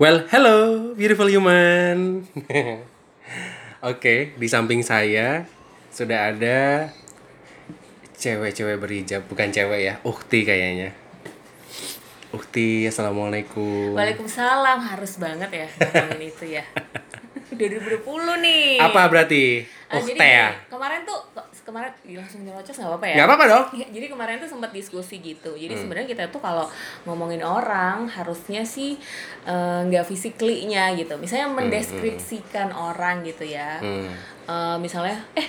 Well, hello, beautiful human. Oke, di samping saya sudah ada cewek-cewek berhijab, bukan cewek ya, ukti kayaknya. Ukti, assalamualaikum. Waalaikumsalam harus banget ya ngomongin itu ya. 2020 nih. Apa berarti? Ukti jadi ya? kemarin tuh kemarin Ih, langsung nyerocos nggak apa-apa ya? Gak apa-apa dong. Ya, jadi kemarin tuh sempat diskusi gitu. Jadi Hmm. sebenarnya kita tuh kalau ngomongin orang harusnya sih eh, nggak physically-nya gitu. Misalnya mendeskripsikan orang gitu ya. Hmm. Eh, misalnya, eh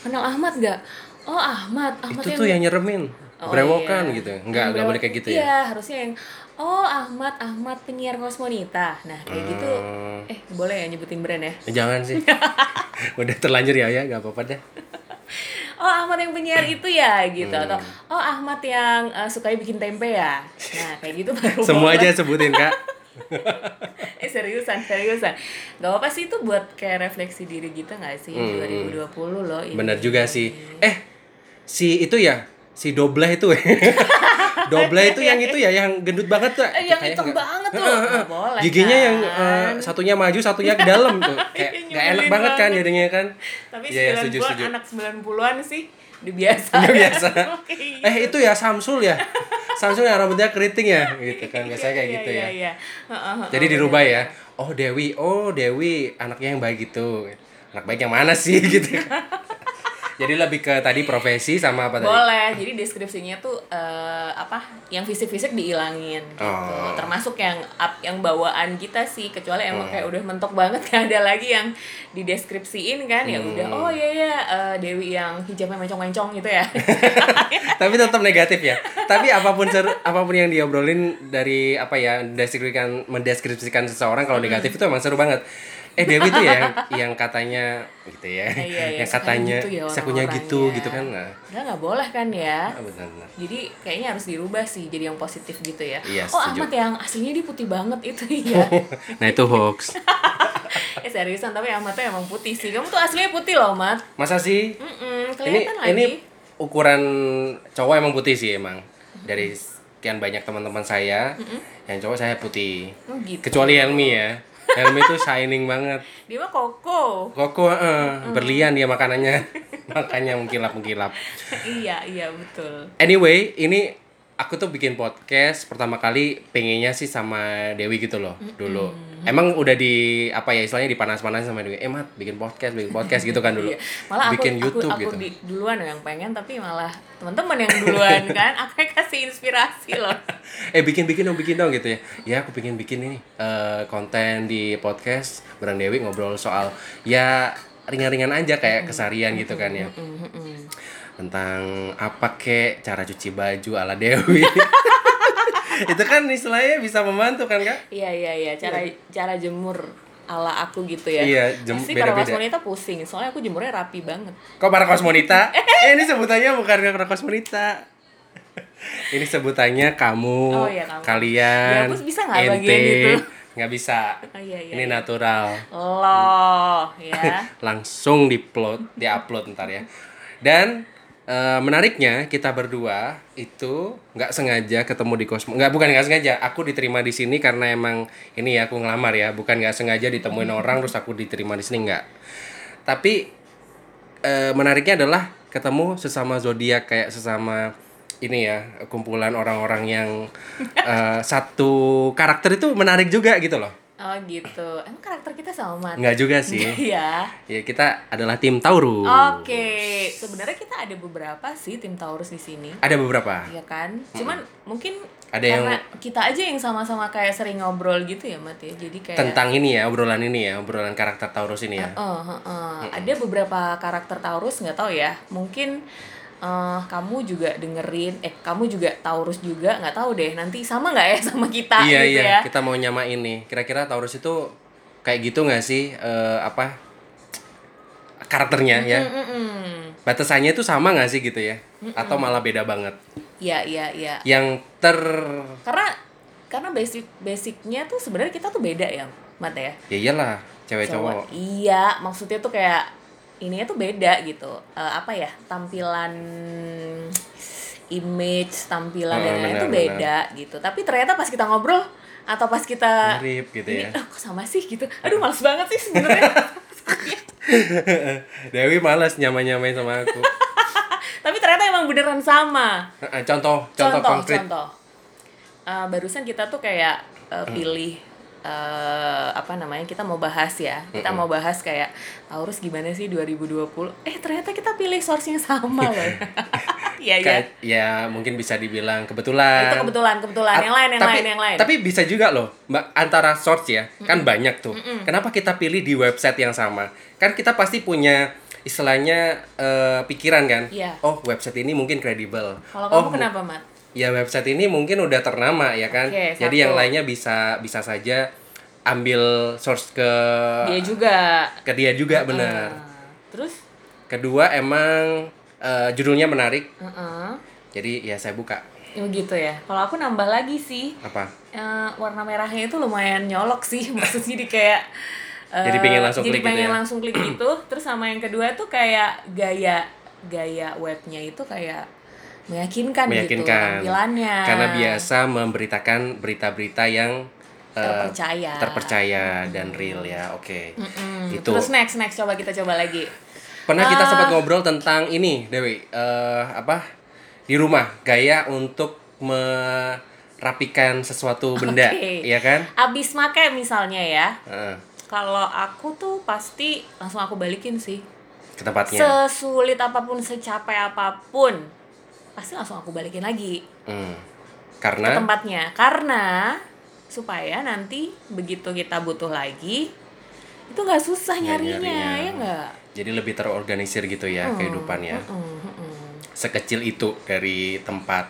kenal Ahmad gak? Oh Ahmad, Ahmad Itu tuh yang nyeremin, Oh, berewokan iya. gitu. Enggak, enggak Yang boleh kayak gitu ya. Iya, harusnya yang oh Ahmad, Ahmad penyiar Kosmonita. Nah, kayak gitu. Hmm. Eh, boleh ya nyebutin brand ya? Jangan sih. Udah terlanjur ya, ya, nggak apa-apa deh. Oh, Ahmad yang penyiar itu ya gitu Hmm. atau oh Ahmad yang uh, suka bikin tempe ya. Nah, kayak gitu baru Semua aja sebutin, Kak. eh seriusan, seriusan. Gak apa sih itu buat kayak refleksi diri gitu gak sih? Hmm. 2020 loh ini. Bener juga sih. Eh, si itu ya, si Doble itu. Doble itu yang itu ya, yang gendut banget tuh. Eh, yang hitam banget tuh. Nggak boleh. Giginya yang kan? eh, satunya maju, satunya ke dalam tuh. Kayak Iya, gak enak banget kan jadinya kan. Tapi Iya, iya, 90-an setuju, setuju. anak 90-an sih udah biasa. Nggak biasa. Iya. Eh, itu ya Samsul ya. Samsul yang rambutnya keriting ya, gitu kan. Biasanya kayak Iya, gitu iya, ya. Iya, Jadi dirubah ya. Oh Dewi, oh Dewi anaknya yang baik gitu. Anak baik yang mana sih gitu. Jadi lebih ke tadi profesi sama apa tadi? Boleh, jadi deskripsinya tuh eh, apa? Yang fisik-fisik dihilangin gitu. Oh. Termasuk yang up, yang bawaan kita sih, kecuali emang kayak udah mentok banget gak ada lagi yang dideskripsiin kan. Ya udah, Hmm. oh iya iya eh, Dewi yang hijabnya mencong-mencong gitu ya. Tapi tetap negatif ya. Tapi apa pun seru, apa pun yang diobrolin dari apa ya mendeskripsikan mendeskripsikan seseorang kalau negatif itu emang seru banget. Eh Dewi tuh ya yang, katanya gitu ya. Iya, iya, yang katanya gitu ya sakunya gitu gitu kan. Nah, Udah nggak boleh kan ya. ah, benar-benar. Jadi kayaknya harus dirubah sih jadi yang positif gitu ya. Iya, oh setuju. Ahmad yang aslinya dia putih banget itu ya. nah itu hoax. eh seriusan tapi Ahmad tuh emang putih sih. Kamu tuh aslinya putih loh, Mat. Masa sih? Mm-mm, ini kelihatan lagi. ini ukuran cowok emang putih sih emang dari sekian banyak teman-teman saya yang cowok saya putih Oh, gitu. kecuali Helmi ya Helmi tuh shining banget. Dia mah koko. koko eh, berlian dia makanannya. Makanya mengkilap mengkilap iya, iya betul. anyway ini aku tuh bikin podcast pertama kali pengennya sih sama Dewi gitu loh dulu emang udah di apa ya istilahnya dipanas-panas sama Dewi eh mat bikin podcast bikin podcast gitu kan dulu. Iya. Malah aku, bikin aku, YouTube aku gitu. di, duluan yang pengen tapi malah teman-teman yang duluan kan aku kasih inspirasi loh. eh bikin bikin dong bikin dong gitu ya. Ya aku pengen bikin ini eh, konten di podcast bareng Dewi ngobrol soal ya ringan-ringan aja kayak kesarian gitu kan ya. Tentang apa kek cara cuci baju ala Dewi itu kan istilahnya bisa membantu kan kak Iya iya iya cara cara jemur ala aku gitu ya. Iya, jem- Pasti para beda-beda. wanita pusing soalnya aku jemurnya rapi banget. kok para kosmonita eh ini sebutannya bukan para kosmonita ini sebutannya kamu, Oh, iya, kamu. kalian Ya, bisa nggak ente bagian itu? nggak bisa Oh, iya, iya, ini iya. natural Loh, ya. langsung diupload diupload ntar ya dan eh, menariknya kita berdua itu nggak sengaja ketemu di kosmo nggak bukan nggak sengaja aku diterima di sini karena emang ini ya aku ngelamar ya. Bukan nggak sengaja ditemuin orang terus aku diterima di sini nggak. Tapi eh, menariknya adalah ketemu sesama zodiak kayak sesama ini ya kumpulan orang-orang yang eh, satu karakter itu menarik juga gitu loh Oh gitu. Emang karakter kita sama nggak juga sih Iya. ya kita adalah tim Taurus Oke, sebenarnya kita ada beberapa sih tim Taurus di sini. Ada beberapa. Iya kan? Cuman mungkin Ada yang- karena kita aja yang sama-sama kayak sering ngobrol gitu ya, Mat ya. Jadi kayak Tentang ini ya, obrolan ini ya, obrolan karakter Taurus ini ya. Eh, eh, eh. ada beberapa karakter Taurus nggak tahu ya. Mungkin eh, kamu juga dengerin, eh kamu juga Taurus juga nggak tahu deh. Nanti sama nggak ya sama kita iya gitu iya, ya? kita mau nyama ini. Kira-kira Taurus itu kayak gitu nggak sih? Eh, apa karakternya ya? Mm-mm. Batasannya itu sama nggak sih gitu ya? Atau malah beda banget? Iya iya iya. Yang ter Karena karena basic basicnya tuh sebenarnya kita tuh beda ya, Mat ya. ya iyalah, cewek cowok. Iya, maksudnya tuh kayak ininya tuh beda gitu. Eh, apa ya? Tampilan image, tampilan dan lain-lain benar, tuh beda gitu. Tapi ternyata pas kita ngobrol atau pas kita mirip gitu ini ya oh, kok sama sih gitu aduh males banget sih sebenarnya Dewi malas nyama-nyamain sama aku tapi ternyata emang beneran sama Eh, contoh contoh, konkret contoh. Eh, barusan kita tuh kayak eh, pilih eh, apa namanya kita mau bahas ya. Kita mau bahas kayak Taurus gimana sih 2020 eh ternyata kita pilih source yang sama loh. Iya iya. Kayak- ya mungkin bisa dibilang kebetulan. Itu kebetulan kebetulan. Yang lain yang tapi, lain yang lain. Tapi bisa juga loh, Mbak, antara source ya, kan banyak tuh. Kenapa kita pilih di website yang sama? Kan kita pasti punya istilahnya eh, pikiran kan. Iya. Oh, website ini mungkin kredibel. kalau oh, kamu mu- kenapa mat Ya website ini mungkin udah ternama ya kan. Oke, Jadi satu. yang lainnya bisa bisa saja ambil source ke dia juga ke dia juga benar. Ah, terus Kedua emang eh, judulnya menarik. Heeh. Jadi ya saya buka. Ya gitu ya. Kalau aku nambah lagi sih, Apa? eh, warna merahnya itu lumayan nyolok sih. Maksudnya di kayak eh, Jadi pengen langsung jadi klik gitu pengen ya? langsung klik gitu. Terus sama yang kedua tuh kayak gaya gaya webnya itu kayak meyakinkan, gitu meyakinkan tampilannya. karena biasa memberitakan berita-berita yang eh, Terpercaya. terpercaya dan real ya oke Mm, itu Terus next next coba kita coba lagi. pernah kita Ah. sempat ngobrol tentang ini Dewi eh, apa di rumah gaya untuk merapikan sesuatu benda Oke. ya kan Abis make misalnya ya. Eh, Kalau aku tuh pasti langsung aku balikin sih. ke tempatnya Sesulit apa pun, secapek apa pun, pasti langsung aku balikin lagi Hmm. ke karena tempatnya. Karena supaya nanti begitu kita butuh lagi, itu nggak susah nyarinya, nyarinya. ya nggak? jadi lebih terorganisir gitu ya kehidupannya Mm, mm, mm. sekecil itu dari tempat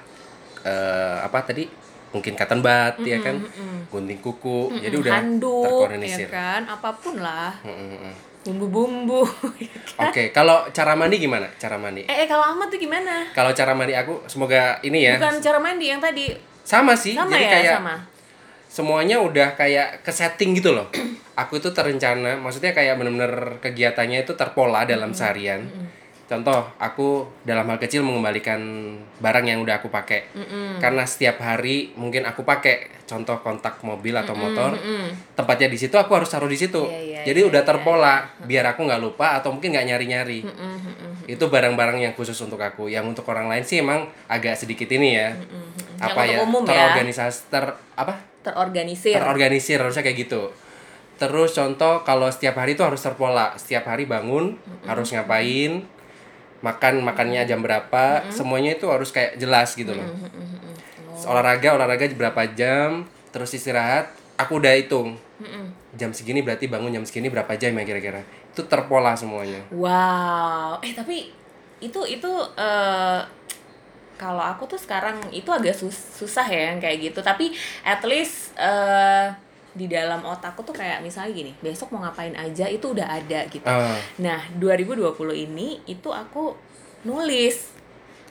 eh, apa tadi mungkin cotton bud ya kan gunting kuku jadi udah Handuk, ya terorganisir kan? Apa pun lah, Mm, mm, mm. Bumbu-bumbu. oke kalau cara mandi gimana? Cara mandi? Eh, eh, kalau Ahmad tuh gimana? kalau cara mandi aku semoga ini ya. Bukan cara mandi yang tadi, sama sih sama jadi ya, kayak sama. semuanya udah kayak ke setting gitu loh. Aku itu terencana maksudnya kayak bener-bener kegiatannya itu terpola dalam seharian contoh aku dalam hal kecil mengembalikan barang yang udah aku pakai. Karena setiap hari mungkin aku pakai contoh kontak mobil atau motor tempatnya di situ aku harus taruh di situ. Iya, iya, jadi udah terpola biar aku nggak lupa atau mungkin nggak nyari-nyari. Itu barang-barang yang khusus untuk aku. Yang untuk orang lain sih emang agak sedikit ini ya. Apa Yang ya? umum ya. terorganisasi ter apa? Terorganisir. terorganisir harusnya kayak gitu. Terus contoh kalau setiap hari itu harus terpola. Setiap hari bangun harus ngapain makan makannya jam berapa semuanya itu harus kayak jelas gitu loh. Olahraga olahraga berapa jam terus istirahat aku udah hitung. Jam segini berarti bangun jam segini berapa jam ya kira-kira? Itu terpola semuanya. Wow, eh tapi itu itu eh kalau aku tuh sekarang itu agak sus- susah ya yang kayak gitu. Tapi at least eh di dalam otakku tuh kayak misalnya gini, besok mau ngapain aja itu udah ada gitu. Ah, Nah, 2020 ini itu aku nulis.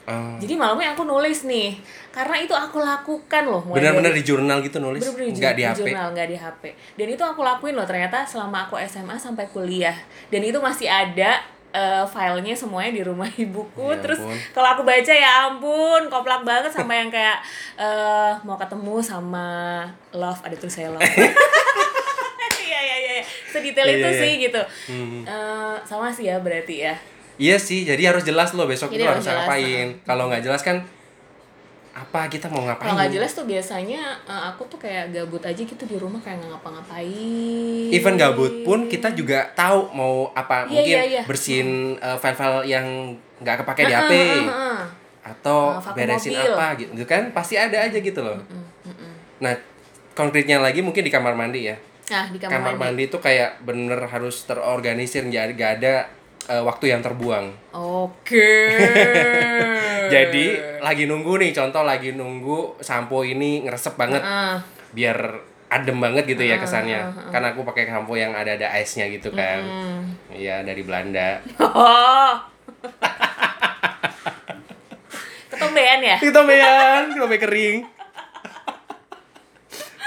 ah. Jadi malamnya aku nulis nih. Karena itu aku lakukan loh. benar-benar di jurnal gitu nulis Bener-bener nggak di HP jurnal, nggak di HP. Dan itu aku lakuin loh ternyata selama aku SMA sampai kuliah. Dan itu masih ada eh, filenya semuanya di rumah ibuku. Ya Terus kalau aku baca ya ampun, koplak banget sama yang kayak eh, mau ketemu sama love ada tulisannya love. Iya iya iya. Sedetail Iya, itu iya, sih iya. gitu. Hmm. Eh, sama sih ya berarti ya. Iya sih, jadi harus jelas loh besok Jadi itu harus harus jelas, ngapain. Kalau nggak jelas kan apa kita mau ngapain? Kalau nggak jelas tuh biasanya eh, aku tuh kayak gabut aja gitu di rumah kayak nggak ngapa-ngapain. Even gabut pun kita juga tahu mau apa Iya, mungkin iya, iya. bersihin uh, file-file yang nggak kepake di HP atau Uh, beresin mobil. apa gitu kan pasti ada aja gitu loh. Nah konkretnya lagi mungkin di kamar mandi ya. Nah, di Kamar, mandi itu kayak bener harus terorganisir nggak ada uh, waktu yang terbuang. Oke. Jadi lagi nunggu nih contoh lagi nunggu sampo ini ngeresep banget Heeh. biar adem banget gitu ya kesannya. Karena aku pakai sampo yang ada ada ice-nya gitu kan. Iya dari Belanda. Oh. Ketombean ya? Ketombean, ketombe kering.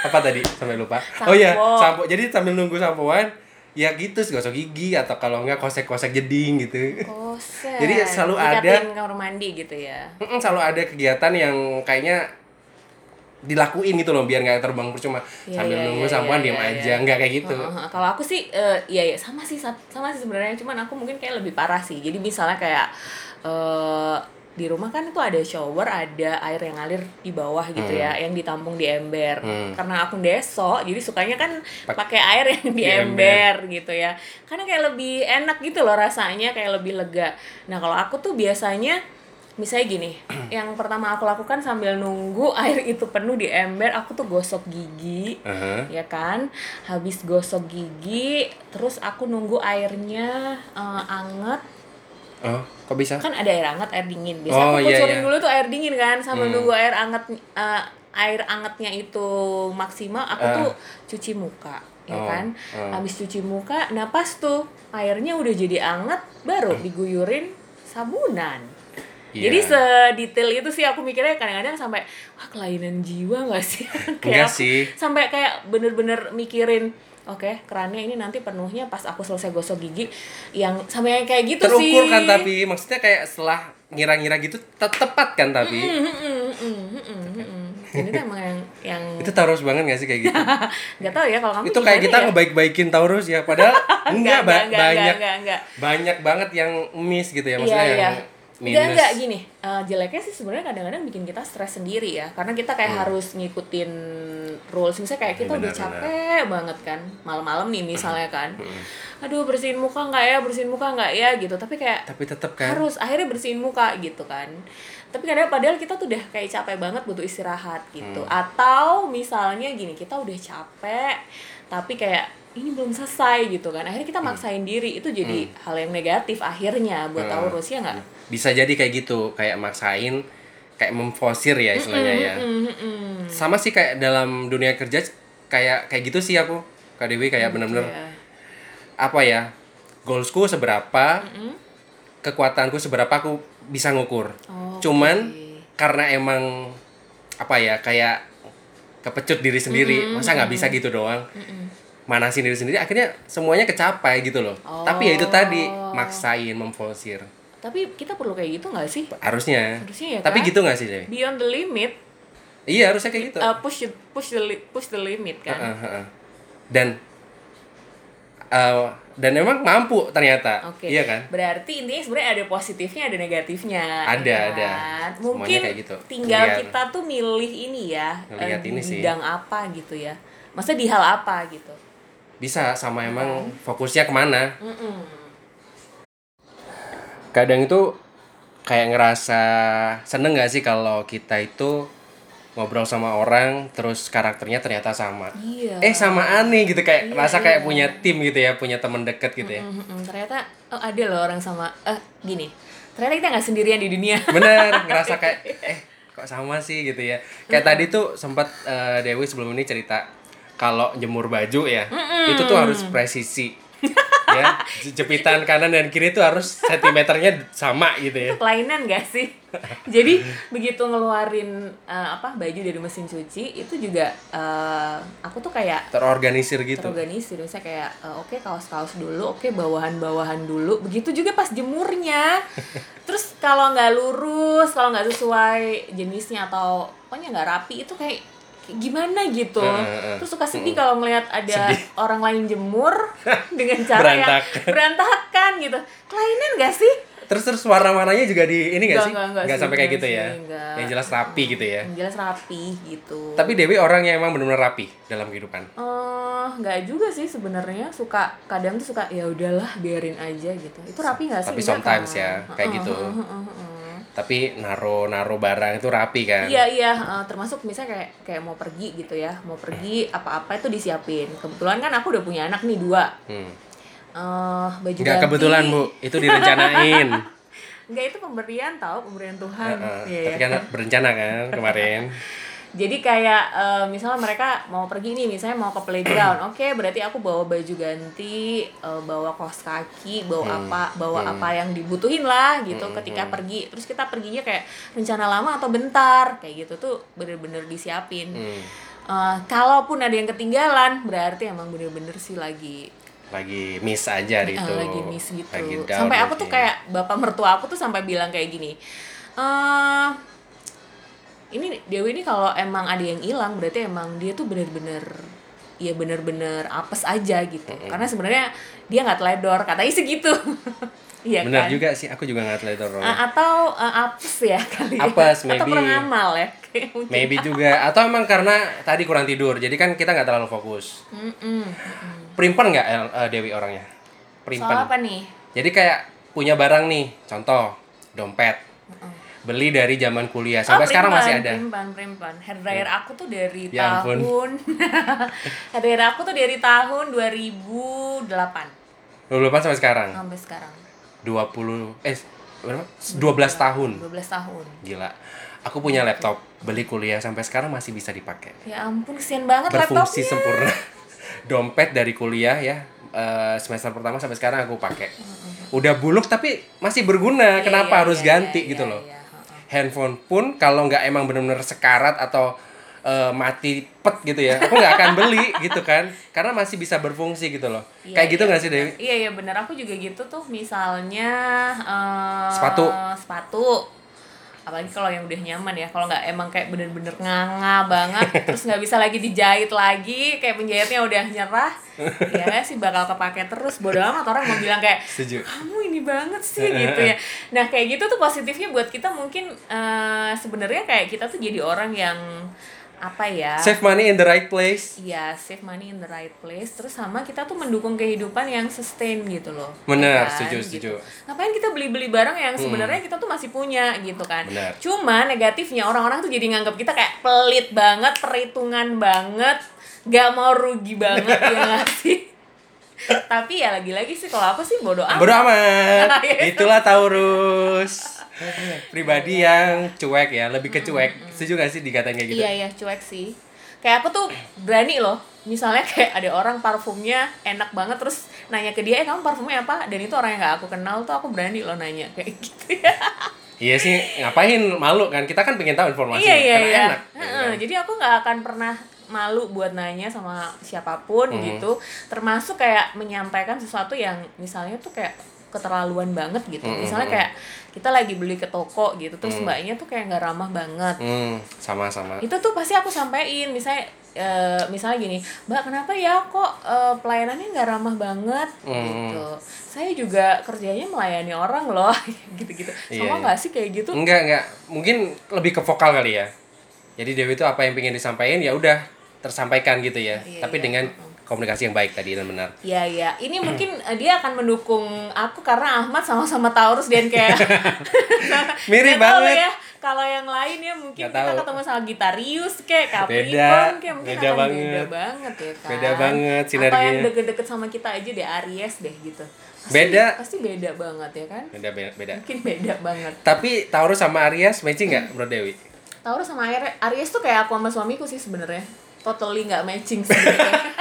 Apa tadi? Sampai lupa. Oh iya, Sampo. sampo. Jadi sambil nunggu sampoan, ya gitu gosok gigi atau kalau enggak kosek-kosek jeding gitu. Kosek. Jadi selalu ada- Dikatin kamar mandi gitu ya. Selalu ada kegiatan yang kayaknya dilakuin gitu loh biar nggak terbang percuma Iya, sambil iya, nunggu iya, sampoan iya, diem iya, aja nggak kayak gitu Heeh, Kalau aku sih, eh, iya ya sama sih sa- sama sih sebenarnya. Cuman aku mungkin kayak lebih parah sih. Jadi misalnya kayak eh di rumah kan itu ada shower, ada air yang ngalir di bawah gitu ya, yang ditampung di ember. Hmm. Karena aku deso, jadi sukanya kan Pak- pakai air yang di di ember gitu ya. Karena kayak lebih enak gitu loh rasanya, kayak lebih lega. Nah kalau aku tuh biasanya misalnya gini, yang pertama aku lakukan sambil nunggu air itu penuh di ember, aku tuh gosok gigi Aha. ya kan habis gosok gigi terus aku nunggu airnya eh, anget oh kok bisa kan ada air hangat air dingin biasa Oh, aku iya, kucurin iya. dulu tuh air dingin kan sambil Hmm. nunggu air anget eh, air angetnya itu maksimal aku Ah. tuh cuci muka ya Oh, kan ah. habis cuci muka nah pas tuh airnya udah jadi anget baru Hmm. diguyurin sabunan Iya. Jadi sedetail itu sih aku mikirnya kadang-kadang sampai wah kelainan jiwa gak sih? Enggak aku sih. Sampai kayak bener-bener mikirin Oke, kerannya ini nanti penuhnya pas aku selesai gosok gigi yang sampai yang kayak gitu sih. terukur kan tapi maksudnya kayak setelah ngira-ngira gitu te- tepat kan tapi Mm, mm, mm, mm, mm, mm, mm. Jadi tuh emang yang yang itu Taurus banget gak sih kayak gitu nggak tahu ya kalau kamu itu kayak kita ya? ngebaik-baikin Taurus ya padahal enggak, ba- enggak, banyak enggak, enggak. banyak banget yang miss gitu ya Iya, maksudnya iya. yang minus Enggak, enggak gini. eh, jeleknya sih sebenarnya kadang-kadang bikin kita stres sendiri ya. Karena kita kayak harus ngikutin rules. Misalnya kayak kita udah Hmm. Benar, capek banget kan. Malam-malam nih misalnya kan. Hmm. Aduh, bersihin muka nggak ya? Bersihin muka nggak ya? Gitu. Tapi kayak tapi tetap kan harus akhirnya bersihin muka gitu kan. Tapi kadang padahal kita tuh udah kayak capek banget butuh istirahat gitu. Hmm. Atau misalnya gini, kita udah capek tapi kayak ini belum selesai gitu kan. Akhirnya kita Hmm. maksain diri itu jadi hal yang negatif akhirnya buat Hmm. Taurus ya nggak? bisa jadi kayak gitu kayak maksain kayak memfosir ya istilahnya ya Mm-mm. sama sih kayak dalam dunia kerja kayak kayak gitu sih aku Kak Dewi kayak bener-bener Iya. apa ya goalsku seberapa Mm-mm. kekuatanku seberapa aku bisa ngukur Oh, cuman oke. karena emang apa ya kayak kepecut diri sendiri masa nggak bisa gitu doang manasin diri sendiri akhirnya semuanya kecapai gitu loh Oh. tapi ya itu tadi maksain memfosir Tapi kita perlu kayak gitu nggak sih? harusnya Harusnya ya tapi kan? gitu nggak sih Dewi Beyond the limit, iya harusnya kayak gitu uh, push the- push the push the limit kan. Heeh, heeh. dan eh, dan emang mampu ternyata Oke. iya kan Berarti intinya sebenarnya ada positifnya, ada negatifnya. Ada, ya ada. kan? Semuanya Mungkin kayak gitu. tinggal Lihat. kita tuh milih ini ya, eh, di ini sih. bidang apa gitu ya. Maksudnya di hal apa gitu. Bisa sama emang fokusnya ke mana kadang itu kayak ngerasa seneng gak sih kalau kita itu ngobrol sama orang terus karakternya ternyata sama Iya. eh sama aneh gitu kayak Iya, rasa kayak iya. punya tim gitu ya punya teman deket gitu ya Mm-mm. Ternyata oh, ada loh orang sama eh gini. Ternyata kita nggak sendirian di dunia. bener ngerasa kayak eh kok sama sih gitu ya kayak tadi tuh sempat eh, Dewi sebelum ini cerita kalau jemur baju ya itu tuh harus presisi ya je- jepitan kanan dan kiri tuh harus sentimeternya sama gitu ya kelainan gak sih? Jadi begitu ngeluarin eh, apa baju dari mesin cuci itu juga eh, aku tuh kayak terorganisir gitu terorganisir misalnya kayak eh, oke kaos-kaos dulu, oke bawahan-bawahan dulu. Begitu juga pas jemurnya. Terus kalau nggak lurus, kalau nggak sesuai jenisnya atau pokoknya nggak rapi itu kayak gimana gitu. Heeh, heeh. Terus suka sedih kalau melihat ada Sedih. orang lain jemur dengan cara yang Berantakan. gitu. Kelainan gak sih? terus terus warna-warnanya juga di ini gak Enggak, sih sih, sampai kayak gitu ya sih, enggak. yang jelas rapi gitu ya Yang jelas rapi gitu. tapi Dewi orang yang emang benar-benar rapi dalam kehidupan eh nggak juga sih sebenarnya suka kadang tuh suka ya udahlah biarin aja gitu itu rapi nggak sih Tapi Enggak sometimes kan? ya, kayak Heeh, gitu. heeh, heeh, heeh. Tapi naro naro barang itu rapi kan? Iya iya eh, termasuk misalnya kayak kayak mau pergi gitu ya mau pergi apa-apa itu disiapin. Kebetulan kan aku udah punya anak nih dua. Hmm. eh baju nggak ganti. kebetulan bu. Itu direncanain. Nggak itu pemberian tau pemberian Tuhan. Heeh, Iya, tapi iya. kan berencana kan kemarin Jadi kayak eh, misalnya mereka mau pergi nih, misalnya mau ke playground, oke berarti aku bawa baju ganti, eh, bawa kaos kaki, bawa Hmm, apa, bawa apa yang dibutuhin lah gitu ketika pergi. Terus kita perginya kayak rencana lama atau bentar, kayak gitu tuh bener-bener disiapin. Hmm. Eh, kalaupun ada yang ketinggalan, berarti emang bener-bener sih lagi lagi miss aja gitu lagi miss gitu. Lagi down Sampai aku tuh mungkin. kayak bapak mertua aku tuh sampai bilang kayak gini. eh ini Dewi ini kalau emang ada yang hilang berarti emang dia tuh bener-bener ya bener-bener apes aja gitu karena sebenarnya dia nggak teledor katanya segitu Iya Benar kan? juga sih, aku juga nggak teledor. A- atau uh, apes ya kali ya. Apes, atau maybe. kurang amal ya. Maybe juga atau emang karena tadi kurang tidur. Jadi kan kita nggak terlalu fokus. Mm-mm. Primpen nggak eh, Dewi orangnya? Primpen. soal apa nih Jadi kayak punya barang nih, contoh dompet. Beli dari zaman kuliah sampai Oh, sekarang primpan, masih ada. Primpan, primpan. Hair dryer aku tuh dari Ya ampun. tahun hair dryer aku tuh dari tahun 2008 Lu lupa sampai sekarang. sampai sekarang. 20 eh berapa? 12 tahun. 12 tahun. Gila. Aku punya laptop, beli kuliah sampai sekarang masih bisa dipakai. Ya ampun, kesian banget Berfungsi laptopnya. sempurna. Dompet dari kuliah ya. eh, semester pertama sampai sekarang aku pakai. Udah buluk tapi masih berguna. Iya, Kenapa iya, harus iya, ganti iya, gitu iya, loh. iya, heeh. Handphone pun kalau nggak emang bener-bener sekarat atau eh, mati pet gitu ya, aku nggak akan beli gitu kan, karena masih bisa berfungsi gitu loh. Iya, Kayak gitu iya, nggak sih Dewi? Iya iya bener aku juga gitu tuh misalnya eh, Sepatu. sepatu apalagi kalau yang udah nyaman ya kalau nggak emang kayak bener-bener nganga banget terus nggak bisa lagi dijahit lagi kayak penjahitnya udah nyerah ya sih bakal kepake terus. Bodo amat orang mau bilang kayak Setuju. kamu ini banget sih? Gitu ya. Nah kayak gitu tuh positifnya buat kita mungkin eh, sebenarnya kayak kita tuh jadi orang yang apa ya Save money in the right place. Iya, save money in the right place. Terus sama kita tuh mendukung kehidupan yang sustain gitu loh. Bener, Ya kan? setuju, Gitu. setuju. Ngapain kita beli-beli barang yang sebenarnya kita tuh masih punya gitu kan. Bener. Cuma negatifnya orang-orang tuh jadi nganggap kita kayak pelit banget, perhitungan banget, gak mau rugi banget ya sih. Tapi ya lagi-lagi sih kalau aku sih bodoh amat. Bodo amat. Iya. Itulah Taurus. Pribadi yang cuek ya, lebih ke cuek. Setuju gak sih dikatain kayak gitu? Iya iya cuek sih. Kayak aku tuh berani loh. Misalnya kayak ada orang parfumnya enak banget terus nanya ke dia, "Eh, kamu parfumnya apa?" Dan itu orang yang gak aku kenal tuh aku berani loh nanya kayak gitu ya. Iya sih, ngapain malu kan? Kita kan pengen tahu informasi iya iya iya. enak. kan. Jadi aku nggak akan pernah malu buat nanya sama siapa pun Hmm. gitu. Termasuk kayak menyampaikan sesuatu yang misalnya tuh kayak keterlaluan banget gitu. Hmm, Misalnya kayak kita lagi beli ke toko gitu, terus mbaknya tuh kayak nggak ramah banget. Hmm, sama-sama. itu tuh pasti aku sampein misalnya eh, misalnya gini mbak kenapa ya kok eh, pelayanannya nggak ramah banget Hmm. gitu saya juga kerjanya melayani orang loh gitu-gitu Iya, sama iya. nggak sih kayak gitu Enggak, enggak. Mungkin lebih ke vokal kali ya. Jadi Dewi itu apa yang pengen disampaikan ya udah tersampaikan gitu ya. Iya, Tapi iya. dengan komunikasi yang baik tadi dan benar. Iya iya, ini mungkin eh, dia akan mendukung aku karena Ahmad sama-sama Taurus dan kayak Mirip banget. ya. Kalau yang lain ya mungkin kita tahu. ketemu sama Gitarius kayak Capricorn Beda, kayak mungkin beda akan banget. beda banget ya kan. Beda banget Atau sinerginya. yang deket-deket sama kita aja deh Aries deh gitu. Pasti, Beda. Pasti beda banget ya kan. Beda beda. beda. Mungkin beda banget. Tapi Taurus sama Aries matching nggak, Bro Dewi? Taurus sama Aries, Aries tuh kayak aku sama suamiku sih sebenarnya. Totally nggak matching sebenarnya.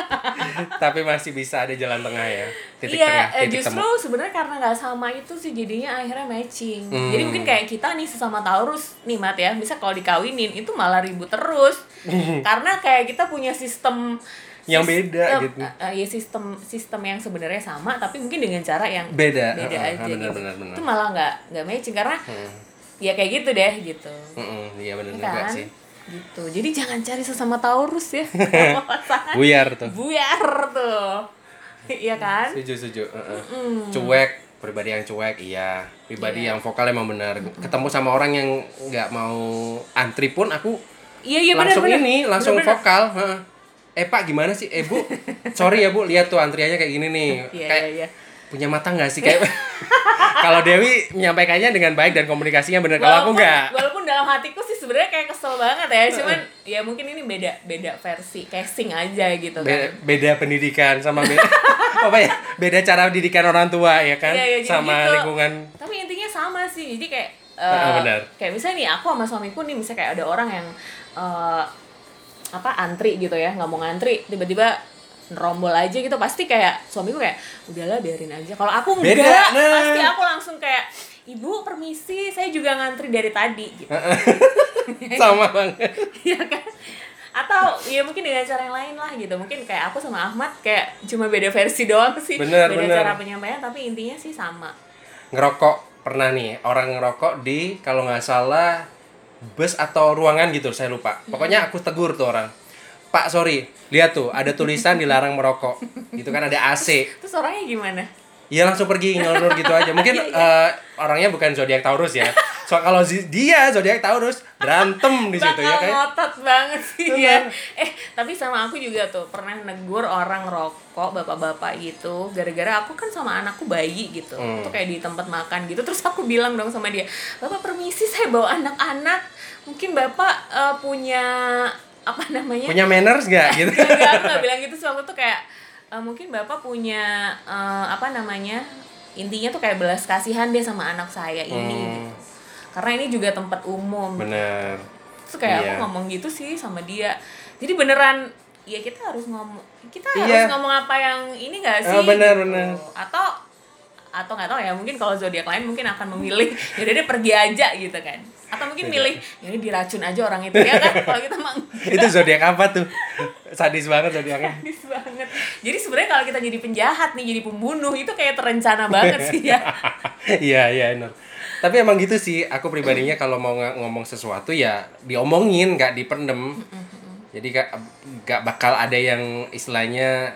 Tapi masih bisa ada jalan tengah ya. Titik iya, tengah, eh, titik justru sebenarnya karena nggak sama itu sih jadinya akhirnya matching. Hmm. Jadi mungkin kayak kita nih sesama Taurus nih Mat ya, bisa kalau dikawinin itu malah ribut terus. karena kayak kita punya sistem Yang beda sistem- gitu. eh, eh, ya sistem sistem yang sebenarnya sama tapi mungkin dengan cara yang Beda. beda Heeh, aja benar, gitu. benar, benar. Itu malah nggak nggak matching karena Hmm. ya kayak gitu deh gitu. Mm-mm, Iya benar Ya juga kan? sih. Gitu. Jadi jangan cari sesama Taurus ya. Buyar tuh. buyar tuh. Iya kan? Setuju, setuju. Heeh. Cuek, pribadi yang cuek, iya. Pribadi Iya. yang vokal emang benar. Ketemu sama orang yang nggak mau antri pun aku Iya iya langsung benar-benar. ini, langsung Benar-benar. vokal. heeh. Eh Pak gimana sih? Eh Bu, sorry ya Bu, lihat tuh antriannya kayak gini nih. Iya kayak iya iya. Punya mata nggak sih kayak kalau Dewi menyampaikannya dengan baik dan komunikasinya benar kalau aku nggak Walaupun dalam hatiku sih sebenarnya kayak kesel banget ya, cuman ya mungkin ini beda beda versi casing aja gitu beda, kan. beda pendidikan sama beda apa ya beda cara didikan orang tua ya kan iya, jadi sama gitu. lingkungan Tapi intinya sama sih. Jadi kayak Ah, benar. kayak misalnya nih aku sama suamiku nih misalnya kayak ada orang yang eh, apa antri gitu ya, nggak mau ngantri, tiba-tiba nerombol aja gitu pasti kayak suamiku kayak udahlah biarin aja kalau aku enggak Beda, nah. pasti aku langsung kayak ibu permisi saya juga ngantri dari tadi gitu sama banget Iya kan? Atau ya mungkin dengan cara yang lain lah gitu. Mungkin kayak aku sama Ahmad kayak cuma beda versi doang sih. Bener, beda bener. cara penyampaian tapi intinya sih sama. ngerokok pernah nih orang ngerokok di kalau nggak salah bus atau ruangan gitu saya lupa pokoknya aku tegur tuh orang Pak sorry lihat tuh ada tulisan dilarang merokok gitu kan ada AC Terus orangnya gimana? Iya langsung pergi ngelur gitu aja. Mungkin eh, orangnya bukan zodiak Taurus ya. So kalau dia zodiak Taurus berantem di situ ya kayak. ngotot banget sih ya. Eh, tapi sama aku juga tuh pernah negur orang rokok bapak-bapak gitu. Gara-gara aku kan sama anakku bayi gitu. Hmm. Tuh kayak di tempat makan gitu. Terus aku bilang dong sama dia, "Bapak permisi saya bawa anak-anak. Mungkin Bapak eh, punya apa namanya? Punya manners gak gitu? Enggak, enggak, aku gak bilang gitu sih waktu tuh kayak "Eh, mungkin bapak punya eh, apa namanya intinya tuh kayak belas kasihan deh sama anak saya ini Hmm. gitu. karena ini juga tempat umum Bener. terus kayak Iya. aku ngomong gitu sih sama dia jadi beneran ya kita harus ngomong kita Iya. harus ngomong apa yang ini gak sih Ah, benar, gitu. benar. atau atau nggak tahu ya mungkin kalau zodiak lain mungkin akan memilih yaudah deh pergi aja gitu kan atau mungkin milih ya ini diracun aja orang itu ya kan kalau kita mah Itu zodiak apa tuh? Sadis banget zodiaknya. sadis banget jadi sebenarnya kalau kita jadi penjahat nih jadi pembunuh itu kayak terencana banget sih ya Iya iya Nur. Tapi emang gitu sih. Aku pribadinya kalau mau ng- ngomong sesuatu ya diomongin, nggak dipendem. Jadi gak, gak bakal ada yang istilahnya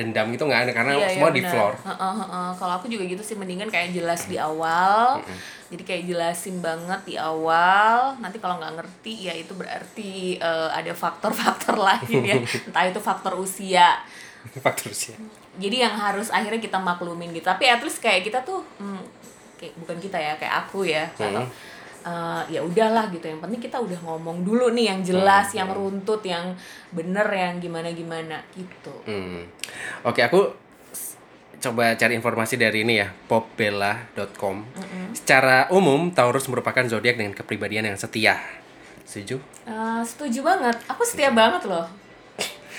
dendam gitu nggak ada karena Iya, semua iya, di floor. Heeh, heeh. Kalau aku juga gitu sih mendingan kayak jelas di awal. Jadi kayak jelasin banget di awal. Nanti kalau nggak ngerti ya itu berarti eh, ada faktor-faktor lain ya. Entah itu faktor usia. Faktor sih. Jadi yang harus akhirnya kita maklumin gitu. Tapi at least kayak kita tuh hmm, kayak bukan kita ya, kayak aku ya. Atau eh, ya udahlah gitu. Yang penting kita udah ngomong dulu nih yang jelas, yang runtut, yang bener, yang gimana-gimana gitu. Hmm. Oke, aku coba cari informasi dari ini ya, popbella.com. Secara umum, Taurus merupakan zodiak dengan kepribadian yang setia. Setuju? Eh, setuju banget. Aku setia banget loh.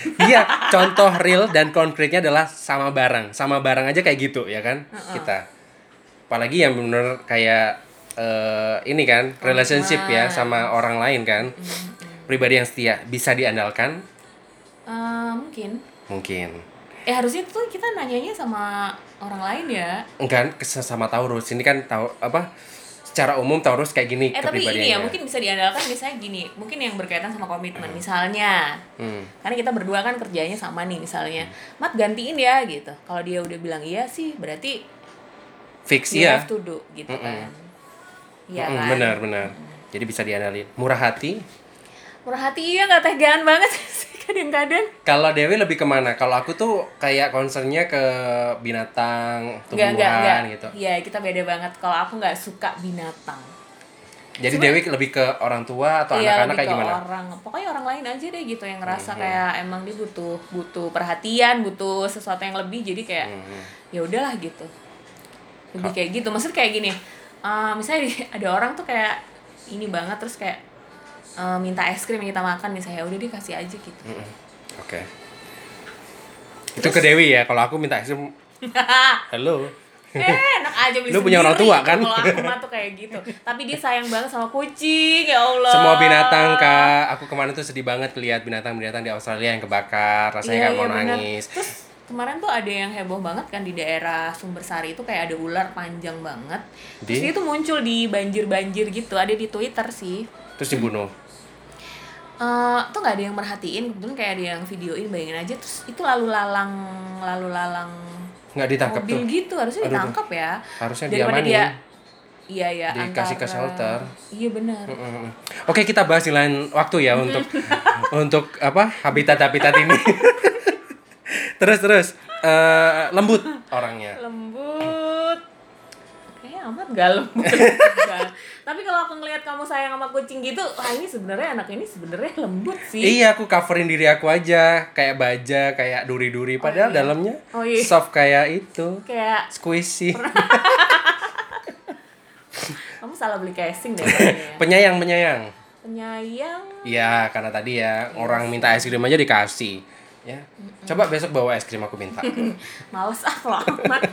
Iya, contoh real dan konkretnya adalah sama barang. Sama barang aja kayak gitu, ya kan? Kita. Apalagi yang bener kayak eh, ini kan, relationship ya sama orang lain kan. Pribadi yang setia bisa diandalkan? Eh, mungkin. Mungkin. Eh harusnya tuh kita nanyanya sama orang lain ya. Enggak, kes- sama Taurus. Ini kan tahu apa? Secara umum Taurus kayak gini Eh tapi ini ya mungkin bisa diandalkan misalnya gini, mungkin yang berkaitan sama komitmen misalnya. Hmm. Karena kita berdua kan kerjanya sama nih misalnya. Mat gantiin ya gitu. Kalau dia udah bilang iya sih berarti Fix ya. have to do gitu kan. Iya Mm, kan. Benar, benar. Jadi bisa diandalin. Murah hati. Murah hati iya nggak tegaan banget sih kadang-kadang. Kalau Dewi lebih ke mana? Kalau aku tuh kayak concernnya ke binatang, tumbuhan enggak, enggak. gitu. Iya, kita beda banget. Kalau aku nggak suka binatang. Jadi Dewi lebih ke orang tua atau Iya, anak-anak kayak ke gimana? orang pokoknya orang lain aja deh gitu yang ngerasa kayak emang dia butuh butuh perhatian butuh sesuatu yang lebih jadi kayak Hmm. ya udahlah gitu lebih kayak gitu maksud kayak gini eh, misalnya di- ada orang tuh kayak ini banget terus kayak eh, minta es krim yang kita makan misalnya "Ya udah dia kasih aja gitu Mm-mm. Oke. Itu ke Dewi ya. Kalau aku minta es krim, halo. eh enak aja beli Lu punya orang tua, kan? kalau aku mah tuh kayak gitu tapi dia sayang banget sama kucing ya Allah Semua binatang kak. Aku kemarin tuh sedih banget lihat binatang-binatang di Australia yang kebakar. Rasanya kayak mau iya, nangis. Terus kemarin tuh ada yang heboh banget kan di daerah Sumbersari itu kayak ada ular panjang banget. Terus Di? dia tuh muncul di banjir-banjir gitu, ada di Twitter sih. Terus dibunuh. Eh tuh nggak ada yang merhatiin, kebetulan kayak ada yang videoin bayangin aja terus itu lalu lalang lalu lalang Nggak ditangkap mobil tuh. gitu harusnya Aduh, ditangkap ya. Harusnya Daripada diamanin. dia Iya ya, Dikasih ke antara- shelter. Iya benar. Mm-mm. Oke kita bahas di lain waktu ya untuk untuk apa habitat habitat ini. terus terus eh, lembut orangnya. lembut kayaknya amat gak lembut tapi kalau aku ngelihat kamu sayang sama kucing gitu wah ini sebenarnya anak ini sebenarnya lembut sih Iya aku coverin diri aku aja kayak baja kayak duri-duri padahal iya. dalamnya Oh, iya. soft kayak itu kayak squishy. kamu salah beli casing deh kayaknya. penyayang penyayang. penyayang Iya karena tadi ya orang minta es krim aja dikasih. Ya coba besok bawa es krim aku minta. males ah lama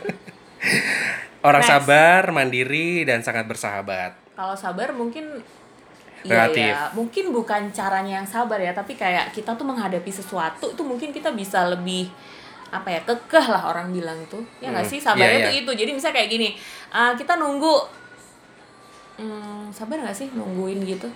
Orang Next. sabar, mandiri dan sangat bersahabat. kalau sabar mungkin Relatif. Iya, ya. mungkin bukan caranya yang sabar ya, tapi kayak kita tuh menghadapi sesuatu tuh mungkin kita bisa lebih apa ya kekeh lah orang bilang tuh ya nggak Hmm, sih sabarnya iya, tuh iya. itu jadi misalnya kayak gini ah, kita nunggu hmm, sabar nggak sih nungguin gitu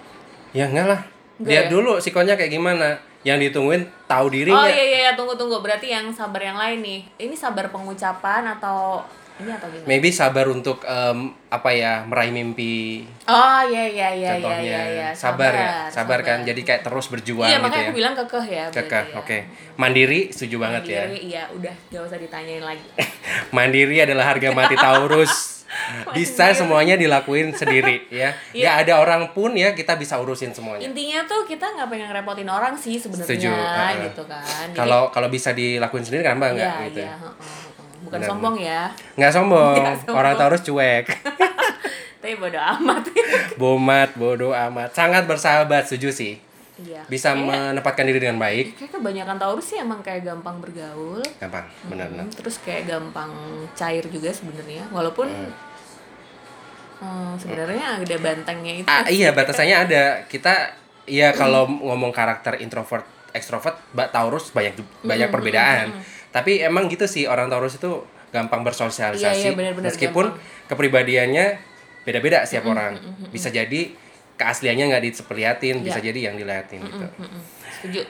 Ya enggak lah. Lihat ya? dulu sikonya kayak gimana. Yang ditungguin tahu diri Oh iya iya iya, tunggu tunggu berarti yang sabar yang lain nih. Ini sabar pengucapan atau ini atau gimana? Maybe sabar untuk em, apa ya meraih mimpi. Oh iya iya iya iya Contohnya iya iya. sabar, ya, sabar kan. Jadi kayak terus berjuang Iya gitu makanya ya. aku bilang kekeh ya. Kekeh, ya. oke. Mandiri setuju banget ya. Mandiri, Iya udah gak usah ditanyain lagi. Mandiri adalah harga mati Taurus. Bisa semuanya dilakuin sendiri ya. Iya. Nggak ada orang pun ya kita bisa urusin semuanya. Intinya tuh kita nggak pengen ngerepotin orang sih sebenarnya uh-uh. gitu kan. Kalau kalau bisa dilakuin sendiri kan bang nggak gitu. iya. ya? heeh, heeh. Bukan Benar, sombong ya. Nggak sombong. Nggak sombong. Orang Taurus cuek. Tapi bodo amat. Bomat, bodoh amat. Sangat bersahabat, setuju sih. Iya. Bisa Kayak- menempatkan diri dengan baik. Kayak kebanyakan Taurus sih emang kayak gampang bergaul. Gampang, benar-benar. Hmm, terus kayak gampang cair juga sebenarnya walaupun hmm, sebenarnya ada bantengnya itu Ah, iya batasannya ada. Kita ya kalau ngomong karakter introvert, extrovert, Mbak Taurus banyak banyak perbedaan. Tapi emang gitu sih orang Taurus itu gampang bersosialisasi. Iya, iya, benar-benar meskipun kepribadiannya beda-beda setiap orang. Bisa jadi keasliannya nggak diperlihatin, bisa jadi yang dilihatin gitu. Mm-mm. setuju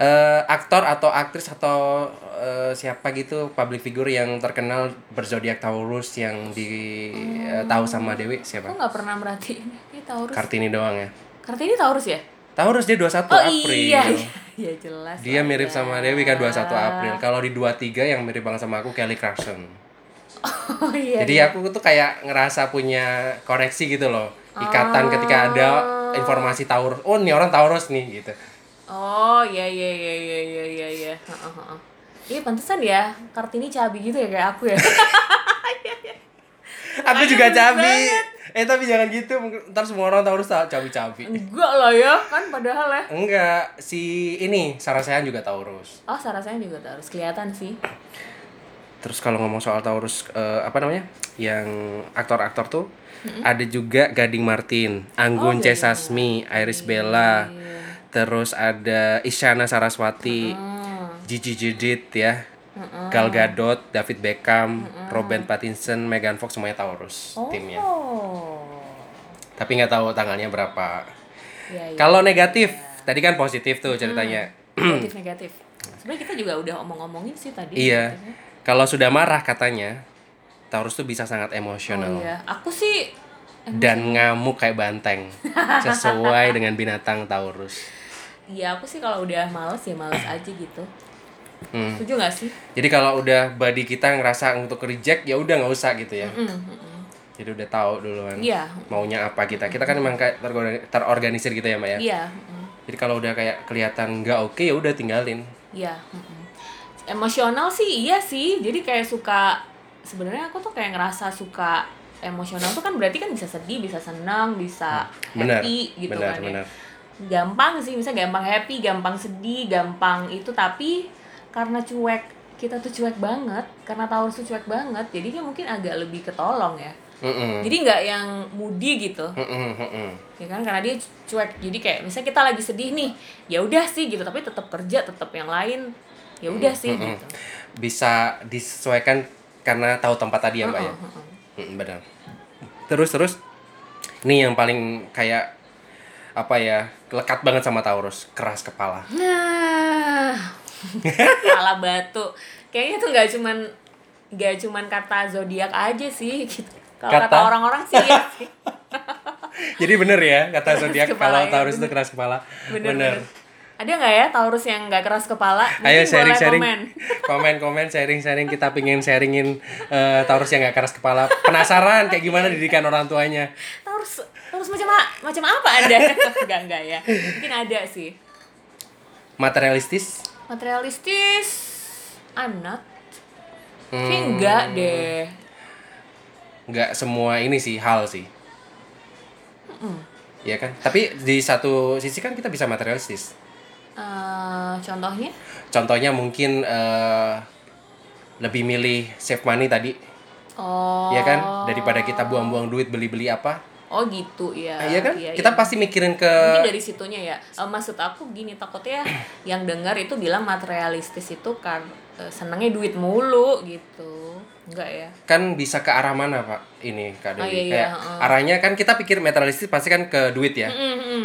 Eh, aktor atau aktris atau eh, siapa gitu public figure yang terkenal berzodiak Taurus yang di eh, tahu sama Dewi aku siapa? nggak pernah merhatiin ini Taurus Kartini doang ya. Kartini Taurus ya Taurus dia 21 oh April. iya iya iya jelas Dia mirip ya. sama Dewi kan 21 April. Kalau di 23 yang mirip banget sama aku Kelly Clarkson. oh iya Jadi aku tuh kayak ngerasa punya koneksi gitu loh. Ikatan ketika ada informasi Taurus. Oh, nih orang Taurus nih gitu. oh iya iya iya iya iya iya iya Heeh, heeh. Iya pantesan ya Kartini cabi gitu ya kayak aku ya Aku juga cabi. Eh tapi jangan gitu, ntar semua orang Taurus tak cabi-cabi. enggak lah ya kan padahal ya Enggak, si ini Sarah Sehan juga Taurus. oh Sarasanya juga Taurus kelihatan sih Terus kalau ngomong soal Taurus eh, apa namanya? Yang aktor-aktor tuh ada juga Gading Martin, Anggun Oh, C. Gading Sasmi, Iris Bella. Terus ada Isyana Saraswati, Hmm. Gigi Judith ya. Gal Gadot, David Beckham, Robert Pattinson, Megan Fox semuanya Taurus oh timnya. Tapi nggak tahu tanggalnya berapa. iya iya Kalau negatif, tadi kan positif tuh ceritanya. negatif negatif sebenarnya kita juga udah omong-omongin sih tadi Iya. negatifnya. Kalau sudah marah katanya, Taurus tuh bisa sangat oh emosional iya aku sih dan ngamuk kayak banteng, sesuai dengan binatang Taurus. iya aku sih kalau udah males ya males aja gitu Hmm. setuju gak sih Jadi kalau udah body kita ngerasa untuk reject ya udah nggak usah gitu ya. Mm, mm. Jadi udah tahu duluan iya maunya apa kita. Kita kan emang kayak terorga- terorganisir gitu ya, Mbak ya. iya mm, Jadi kalau udah kayak kelihatan nggak oke ya udah tinggalin. iya mm, mm. Emosional sih iya sih jadi kayak suka sebenarnya aku tuh kayak ngerasa suka emosional tuh kan berarti kan bisa sedih bisa senang bisa Benar. happy gitu benar, kan ya benar. gampang sih misalnya gampang happy gampang sedih gampang itu tapi karena cuek kita tuh cuek banget karena Taurus tuh cuek banget jadinya mungkin agak lebih ketolong ya Mm-mm. jadi nggak yang moody gitu Mm-mm, mm-mm. ya kan karena dia cuek jadi kayak misalnya kita lagi sedih nih ya udah sih gitu tapi tetap kerja tetap yang lain ya udah sih Mm-mm. gitu Bisa disesuaikan karena tahu tempat tadi ya, Mbak ya. Mm, benar. Terus terus ini yang paling kayak apa ya lekat banget sama Taurus keras kepala nah kepala batu kayaknya tuh nggak cuman nggak cuman kata zodiak aja sih gitu kalau kata orang-orang sih ya sih jadi bener ya kata zodiak kepala kalau ya, Taurus itu bener. keras kepala bener, bener. Ada nggak ya Taurus yang nggak keras kepala? Ayo Mungkin sharing boleh sharing komen. komen komen sharing sharing. Kita pengen sharingin eh, Taurus yang gak keras kepala. Penasaran kayak gimana didikan orang tuanya. Taurus Taurus macam macam apa anda? Enggak enggak ya. Mungkin ada sih. Materialistis? Materialistis? Anak Hmm. Enggak deh. Nggak semua ini sih hal sih. Ya kan? Tapi di satu sisi kan kita bisa materialistis Eh, contohnya? Contohnya mungkin eh, lebih milih save money tadi. Oh. Ya kan? Daripada kita buang-buang duit beli-beli apa. Oh gitu ya iya kan? Iya, kita iya. pasti mikirin ke mungkin dari situnya ya. Eh, maksud aku gini takutnya yang dengar itu bilang materialistis itu kan eh, senengnya duit mulu gitu. Enggak ya? Kan bisa ke arah mana pak ini kak Dewi? Oh, iya, iya, kayak heeh. arahnya kan kita pikir materialistis pasti kan ke duit ya.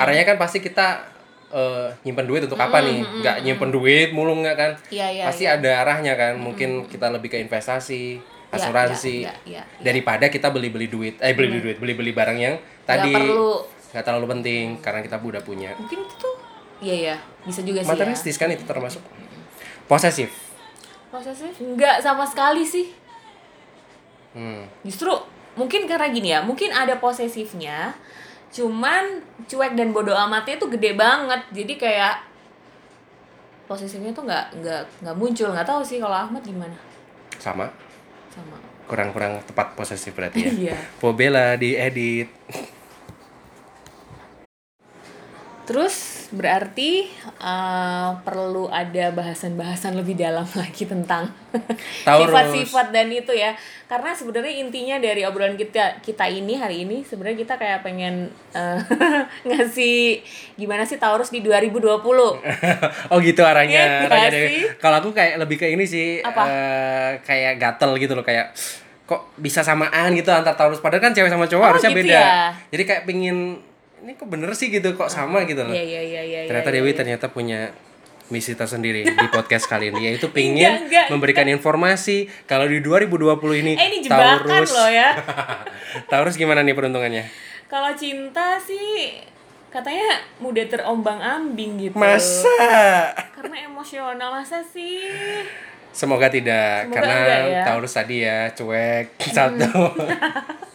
Arahnya kan pasti kita eh, nyimpen duit untuk apa nih? nggak nyimpen duit mulu nggak kan? Iya, iya, pasti ada arahnya kan? Mungkin kita lebih ke investasi Iya, asuransi iya, iya, daripada kita beli beli duit eh beli beli duit beli beli barang yang tadi nggak terlalu penting karena kita udah punya. Mungkin itu tuh iya ya bisa juga sih ya. Materialistis kan itu termasuk. Posesif. Posesif? Enggak sama sekali sih. Hmm. justru mungkin karena gini ya mungkin ada posesifnya cuman cuek dan bodoh amatnya tuh gede banget. Jadi kayak posesifnya tuh nggak nggak nggak muncul. Nggak tahu sih kalau Ahmad gimana. Sama. Sama. Kurang-kurang tepat posesif berarti ya. Iya. Pobela diedit terus berarti eh, perlu ada bahasan-bahasan lebih dalam lagi tentang sifat-sifat dan itu ya karena sebenarnya intinya dari obrolan kita kita ini hari ini sebenarnya kita kayak pengen eh, ngasih gimana sih Taurus di 2020 oh gitu arahnya sih? Kalau aku kayak lebih ke ini sih Apa? eh, kayak gatel gitu loh kayak kok bisa samaan gitu antar Taurus padahal kan cewek sama cowok Oh, harusnya gitu beda. ya? Jadi kayak pingin ini kok bener sih gitu kok sama gitu loh. Iya iya iya iya. ternyata iya, Dewi iya. ternyata punya misi tersendiri di podcast kali ini yaitu pingin Enggak, enggak. memberikan informasi kalau di 2020 ini Eh ini jebakan Taurus loh ya. Taurus gimana nih peruntungannya? Kalau cinta sih katanya mudah terombang-ambing gitu. Masa? Karena emosional masa sih? Semoga tidak Semoga karena enggak ya. Taurus tadi ya cuek satu.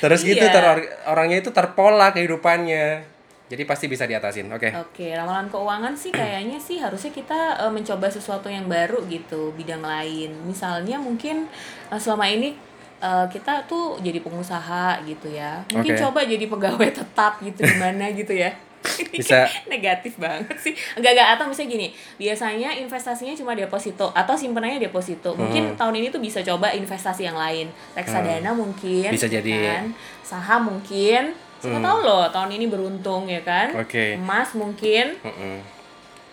Terus gitu Iya. ter- orangnya itu terpola kehidupannya. Jadi pasti bisa diatasin. Oke. Oke, ramalan keuangan sih kayaknya sih harusnya kita eh, mencoba sesuatu yang baru gitu, bidang lain. Misalnya mungkin eh, selama ini eh, kita tuh jadi pengusaha gitu ya. Mungkin Oke. coba jadi pegawai tetap gitu gimana gitu ya. Bisa. negatif banget sih. Enggak enggak atau misalnya gini, biasanya investasinya cuma deposito atau simpenannya deposito. Mungkin tahun ini tuh bisa coba investasi yang lain. Reksadana mungkin. Bisa ya jadi. kan? Saham mungkin. Siapa tahu loh tahun ini beruntung ya kan? Oke. Emas mungkin. Mm-mm.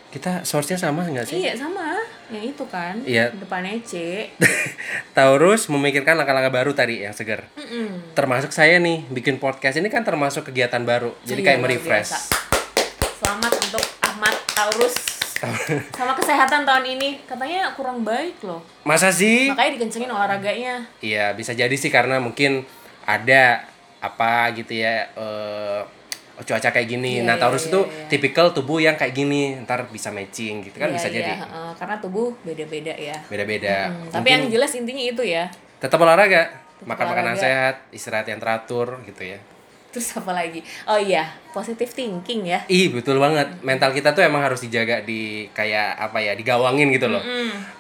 Kita source-nya sama nggak sih? Iya sama, yang itu kan. Iya. Depannya C. Taurus memikirkan langkah-langkah baru tadi yang segar. Mm-mm. Termasuk saya nih bikin podcast ini kan termasuk kegiatan baru. Jadi Iya, kayak merefresh. Selamat untuk Ahmad Taurus. Sama kesehatan tahun ini katanya kurang baik loh. Masa sih? Makanya dikencengin olahraganya. Iya, bisa jadi sih karena mungkin ada apa gitu ya eh cuaca kayak gini. Iya, nah, Taurus iya, itu iya. tipikal tubuh yang kayak gini, ntar bisa matching gitu kan Iya, bisa iya, jadi. heeh, karena tubuh beda-beda ya. Beda-beda. Hmm, tapi yang jelas intinya itu ya. tetap olahraga, makan makanan sehat, istirahat yang teratur gitu ya. Terus apa lagi? Oh iya, positive thinking ya. Ih, betul banget. Mental kita tuh emang harus dijaga di kayak apa ya, digawangin gitu loh.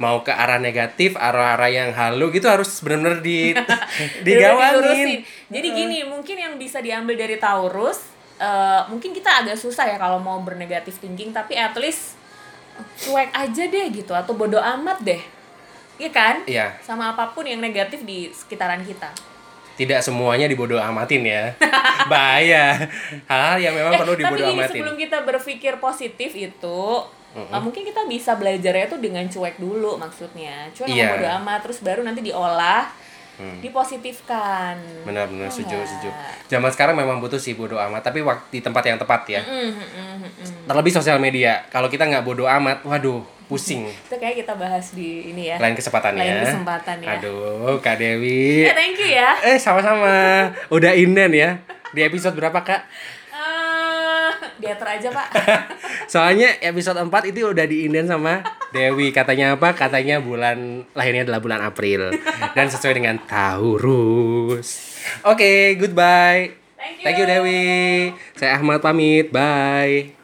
Mau ke arah negatif, arah-arah yang halu gitu harus benar-benar di digawangin. Jadi gini, mungkin yang bisa diambil dari Taurus, eh, mungkin kita agak susah ya kalau mau bernegatif thinking, tapi at least cuek aja deh gitu atau bodoh amat deh. Iya kan? Iya, Sama apa pun yang negatif di sekitaran kita. tidak semuanya dibodoh amatin ya. Bahaya. Hal-hal yang memang perlu Eh, tapi gini, amatin. sebelum kita berpikir positif itu, eh, mungkin kita bisa belajarnya tuh dengan cuek dulu maksudnya. Cuek sama bodoh amat, terus baru nanti diolah, dipositifkan. Benar-benar Iya setuju, nggak? setuju. Zaman sekarang memang butuh sih bodoh amat, tapi waktu di tempat yang tepat ya. Mm, mm, mm. Terlebih sosial media. Kalau kita nggak bodoh amat, waduh, pusing. Itu kayak kita bahas di ini ya. Lain kesempatan Lain ya. kesempatan ya. Aduh, Kak Dewi. Ya, thank you ya. Eh, sama-sama. Udah inden ya. Di episode berapa, Kak? Diatur aja, Pak. Soalnya episode 4 itu udah diinden sama Dewi. Katanya apa? Katanya bulan lahirnya adalah bulan April. Dan sesuai dengan Taurus. Oke, goodbye. Thank you. Thank you Dewi. Saya Ahmad pamit. Bye.